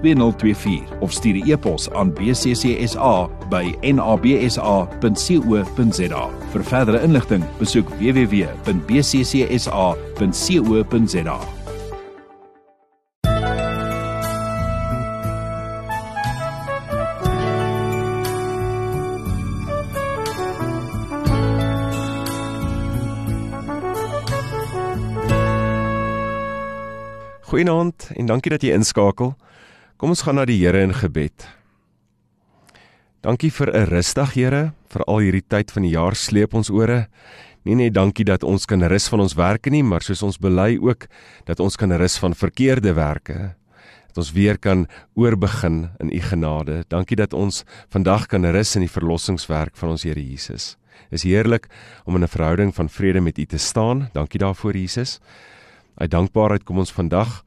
2024 of stuur 'n e-pos aan bccsa by nabsa.co.za. Vir verdere inligting, besoek www.bccsa.co.za. Goeienaand en dankie dat jy inskakel. Kom ons gaan na die Here in gebed. Dankie vir 'n rustig Here, vir al hierdie tyd van die jaar sleep ons ore. Nie net dankie dat ons kan rus van ons werke nie, maar soos ons bely ook dat ons kan rus van verkeerde werke. Dat ons weer kan oorbegin in u genade. Dankie dat ons vandag kan rus in die verlossingswerk van ons Here Jesus. Is heerlik om in 'n verhouding van vrede met u te staan. Dankie daarvoor Jesus. Uit dankbaarheid kom ons vandag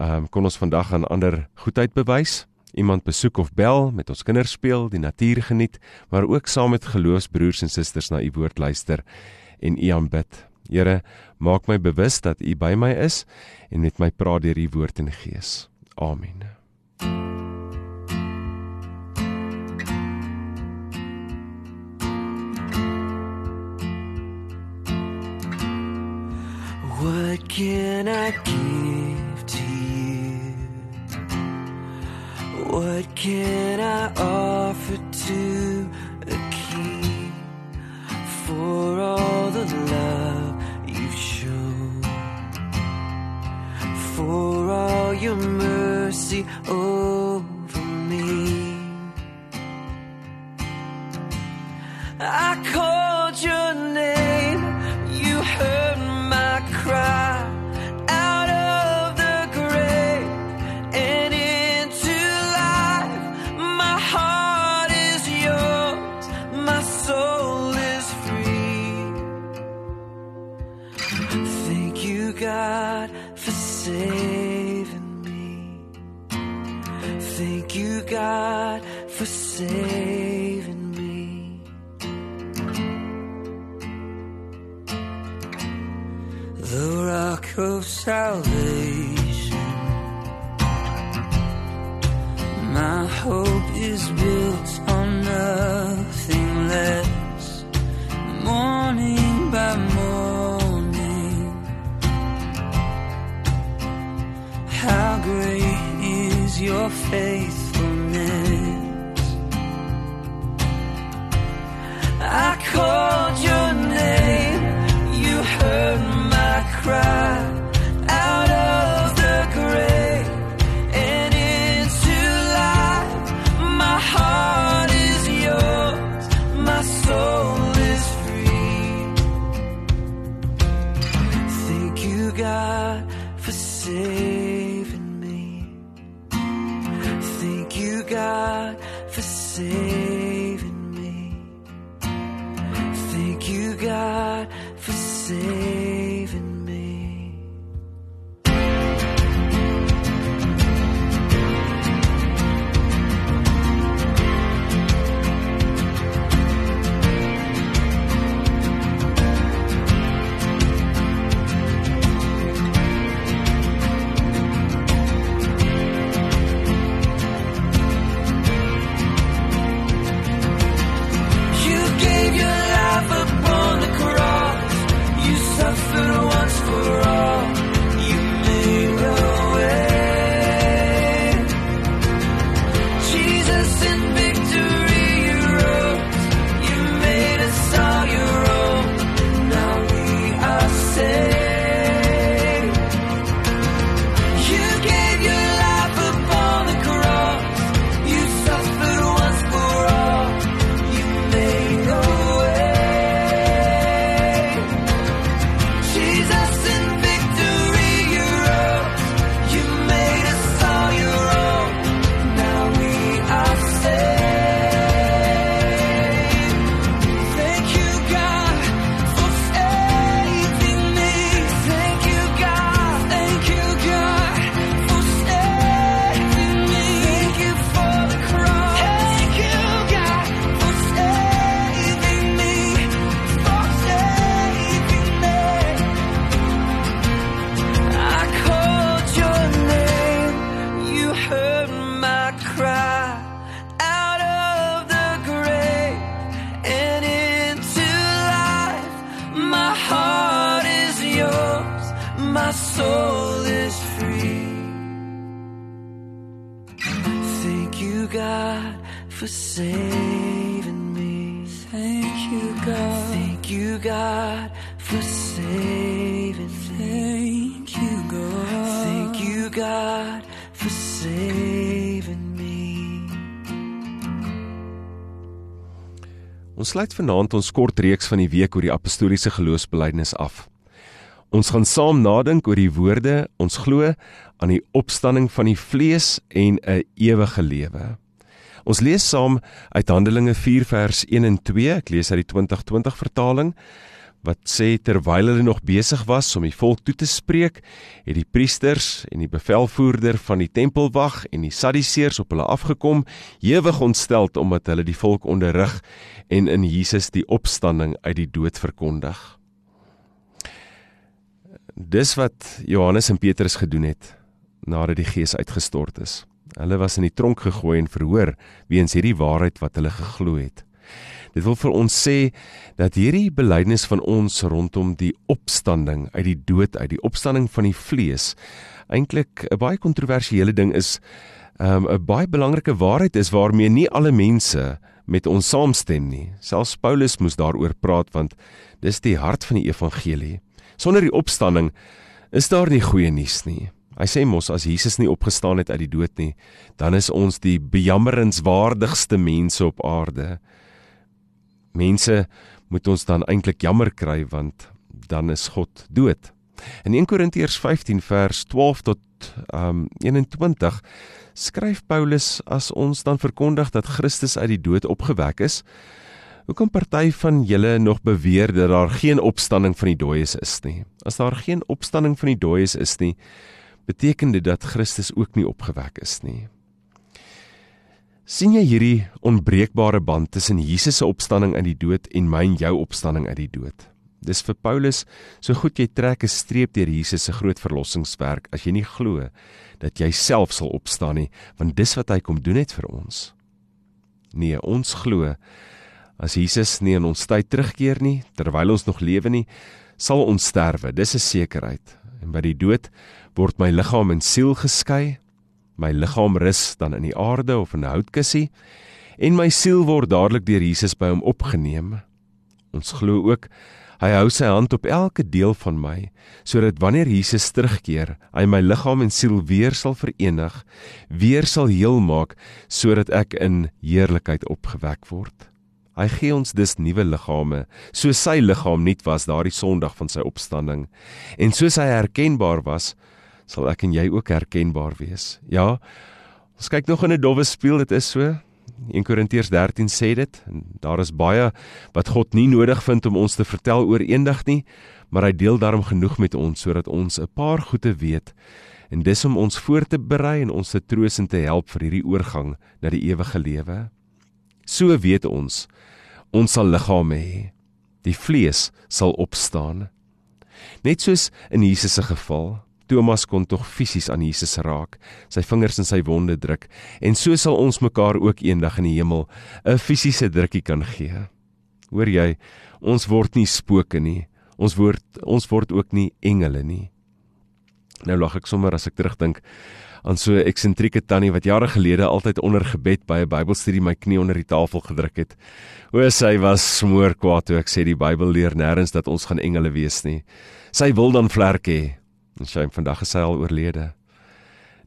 ehm um, kon ons vandag aan ander goedheid bewys. Iemand besoek of bel, met ons kinders speel, die natuur geniet, maar ook saam met geloofsbroers en susters na u woord luister en u aanbid. Here, maak my bewus dat u by my is en met my praat deur u woord en gees. Amen. What can I give What can I offer to a king for all the love you've shown? For all your mercy over God, for saving me. Thank you, God, for saving me. the rock of salvation. How great is your faithfulness? Saving me. Thank you, God, for saving God, for saving me. Thank you, God. Thank you, God, for saving me. Ons sluit vanaand ons kort reeks van die week oor die apostoliese geloofsbelijdenis af. Ons gaan saam nadink oor die woorde ons glo aan die opstanding van die vlees en 'n ewige lewe. Ons lees saam uit Handelinge 4 vers 1 en 2. Ek lees uit die 2020 vertaling wat sê terwyl hulle nog besig was om die volk toe te spreek, het die priesters en die bevelvoerder van die tempelwag en die sadduseërs op hulle afgekom, ewig ontsteld omdat hulle die volk onderrig en in Jesus die opstanding uit die dood verkondig. Dis wat Johannes en Petrus gedoen het nadat die Gees uitgestort is. Hulle was in die tronk gegooi en verhoor weens hierdie waarheid wat hulle geglo het. Dit wil vir ons sê dat hierdie belydenis van ons rondom die opstanding uit die dood uit, die opstanding van die vlees, eintlik 'n baie kontroversiële ding is, um, 'n baie belangrike waarheid is waarmee nie alle mense met ons saamstem nie. Selfs Paulus moes daaroor praat want dis die hart van die evangelie. Sonder die opstanding is daar nie goeie nuus nie. Hy sê mos as Jesus nie opgestaan het uit die dood nie, dan is ons die bejammerenswaardigste mense op aarde. Mense moet ons dan eintlik jammer kry want dan is God dood. In 1 Korintiërs 15 vers 12 tot um 21 skryf Paulus as ons dan verkondig dat Christus uit die dood opgewek is, hoe kan party van julle nog beweer dat daar geen opstanding van die dooies is nie? As daar geen opstanding van die dooies is nie, beteken dit dat Christus ook nie opgewek is nie sien jy hierdie onbreekbare band tussen Jesus se opstanding uit die dood en my en jou opstanding uit die dood? Dis vir Paulus so goed jy trek 'n streep deur Jesus se groot verlossingswerk as jy nie glo dat jy self sal opstaan nie, want dis wat hy kom doen het vir ons. Nee, ons glo as Jesus nie in ons tyd terugkeer nie, terwyl ons nog lewe nie, sal ons sterwe. Dis 'n sekerheid. En by die dood word my liggaam en siel geskei My liggaam rus dan in die aarde of in 'n houtkussie en my siel word dadelik deur Jesus by hom opgeneem. Ons glo ook hy hou sy hand op elke deel van my sodat wanneer Jesus terugkeer, hy my liggaam en siel weer sal verenig, weer sal heel maak sodat ek in heerlikheid opgewek word. Hy gee ons dus nuwe liggame, soos sy liggaam nuut was daardie Sondag van sy opstanding en soos hy herkenbaar was sal ek en jy ook herkenbaar wees. Ja. Ons kyk nog in 'n dowwe spieël, dit is so. 1 Korintiërs 13 sê dit en daar is baie wat God nie nodig vind om ons te vertel oor eendag nie, maar hy deel daarom genoeg met ons sodat ons 'n paar goeie weet en dis om ons voor te berei en ons te troos en te help vir hierdie oorgang na die ewige lewe. So weet ons ons sal liggame hê. Die vlees sal opstaan. Net soos in Jesus se geval, Thomas kon tog fisies aan Jesus raak, sy vingers in sy wonde druk en so sal ons mekaar ook eendag in die hemel 'n fisiese drukkie kan gee. Hoor jy, ons word nie spooke nie. Ons word ons word ook nie engele nie. Nou lag ek sommer as ek terugdink aan so 'n eksentrieke tannie wat jare gelede altyd onder gebed by 'n Bybelstudie my knie onder die tafel gedruk het. O, sy was smoor kwaad toe ek sê die Bybel leer nêrens dat ons gaan engele wees nie. Sy wil dan vlerke hê. En sy vandag is hy al oorlede.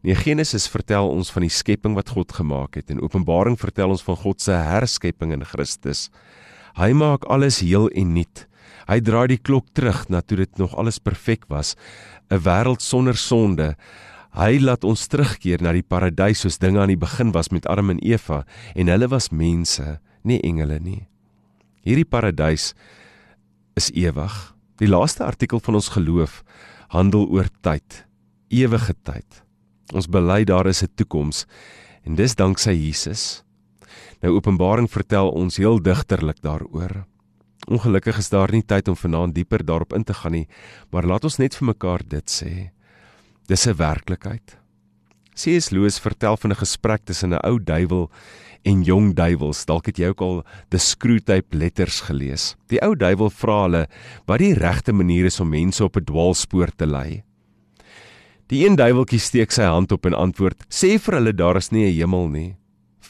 Nee, Genesis vertel ons van die skepping wat God gemaak het en Openbaring vertel ons van God se herskepping in Christus. Hy maak alles heel en nuut. Hy draai die klok terug na toe dit nog alles perfek was, 'n wêreld sonder sonde. Hy laat ons terugkeer na die paradys soos dinge aan die begin was met Adam en Eva en hulle was mense, nie engele nie. Hierdie paradys is ewig. Die laaste artikel van ons geloof handel oor tyd, ewige tyd. Ons bely daar is 'n toekoms en dis danksy Jesus. Nou Openbaring vertel ons heel digterlik daaroor. Ongelukkig is daar nie tyd om vanaand dieper daarop in te gaan nie, maar laat ons net vir mekaar dit sê. Dis 'n werklikheid. C.S. Lewis vertel van 'n gesprek tussen 'n ou duiwel en jong duiwels. Dalk het jy ook al die Screwtape letters gelees. Die ou duiwel vra hulle wat die regte manier is om mense op 'n dwaalspoor te lei. Die een duiweltjie steek sy hand op en antwoord: "Sê vir hulle daar is nie 'n hemel nie.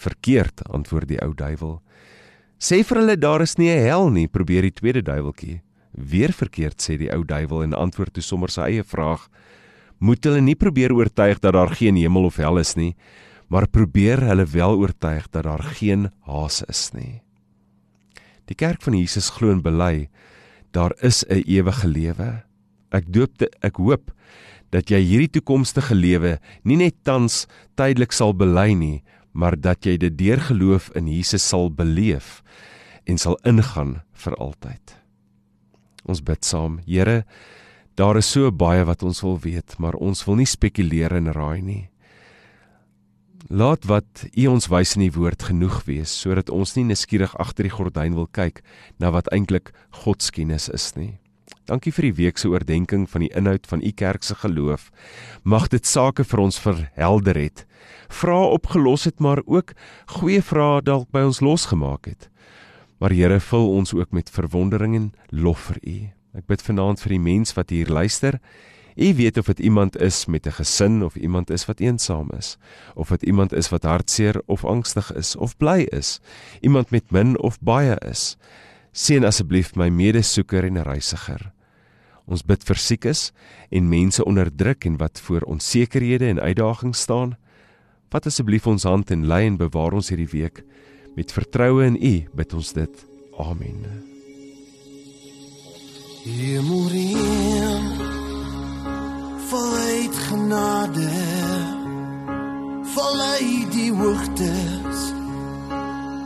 verkeerd, antwoord die ou duiwel. Sê vir hulle daar is nie 'n hel nie, probeer die tweede duiweltjie. Weer verkeerd sê die ou duiwel en antwoord toe sommer sy eie vraag. Moet hulle nie probeer oortuig dat daar geen hemel of hel is nie, maar probeer hulle wel oortuig dat daar geen haas is nie. Die kerk van Jesus glo en bely daar is 'n ewige lewe. Ek doop te, ek hoop dat jy hierdie toekomstige lewe nie net tans tydelik sal bely nie, maar dat jy dit deur geloof in Jesus sal beleef en sal ingaan vir altyd. Ons bid saam. Here, daar is so baie wat ons wil weet, maar ons wil nie spekuleer en raai nie. Laat wat U ons wys in die woord genoeg wees sodat ons nie neskierig agter die gordyn wil kyk na wat eintlik godskennis is nie. Dankie vir die week se oordeenking van die inhoud van u kerk se geloof. Mag dit sake vir ons verhelder het. Vrae opgelos het, maar ook goeie vrae dalk by ons losgemaak het. Maar Here, vul ons ook met verwondering en lof vir u. Ek bid vanaand vir die mens wat hier luister U weet of dit iemand is met 'n gesin of iemand is wat eensaam is, of dit iemand is wat hartseer of angstig is of bly is, iemand met min of baie is. Seën asseblief my medesoeker en reisiger. Ons bid vir siekes en mense onder druk en wat voor onsekerhede en uitdagings staan. Vat asseblief ons hand en lei en bewaar ons hierdie week met vertroue in U, bid ons dit. Amen. Hemel voluit genade. Voluit die hoogtes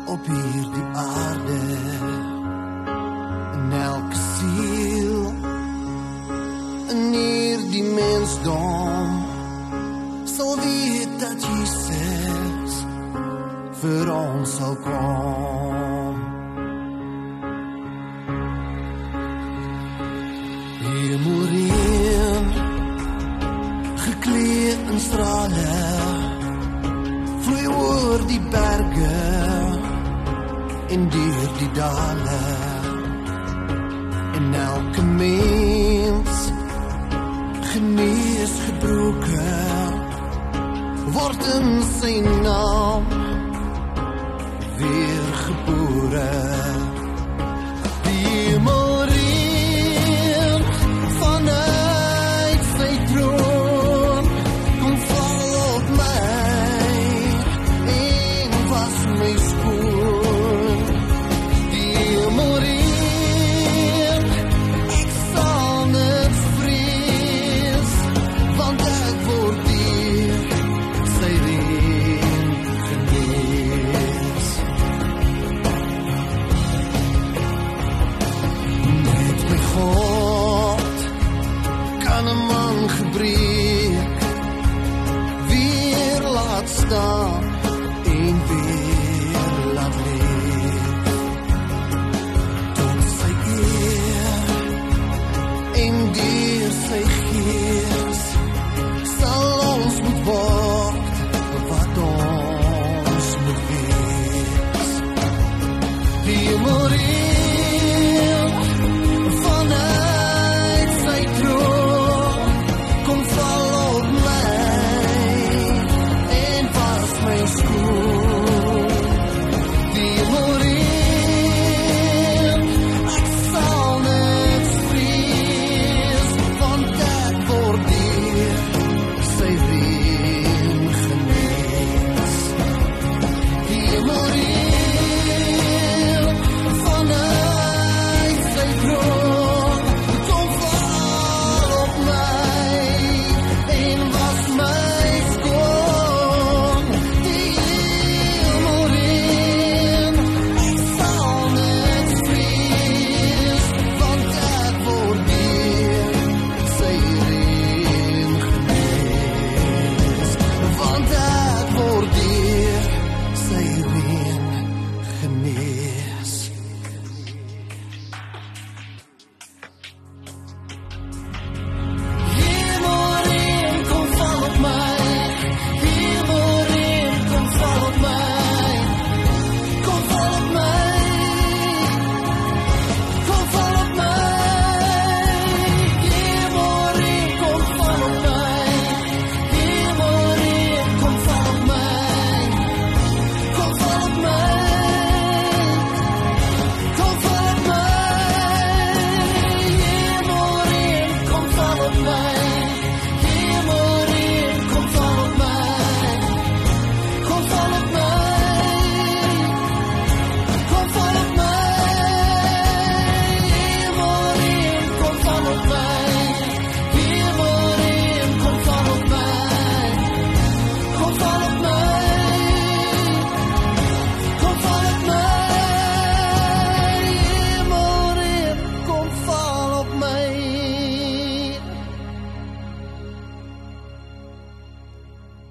op hierdie aarde. En elke siel in hierdie mensdom sal weet dat Jesus vir ons sal kom strale vloei oor die berge in deur die dale. En elke mens genees gebroken word in sy naam weer gebore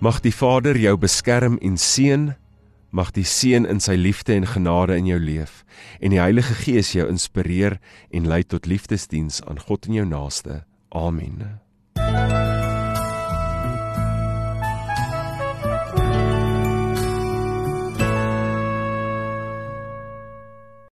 Mag die Vader jou beskerm en seën. Mag die Seun in sy liefde en genade in jou leef en die Heilige Gees jou inspireer en lei tot liefdesdiens aan God en jou naaste. Amen.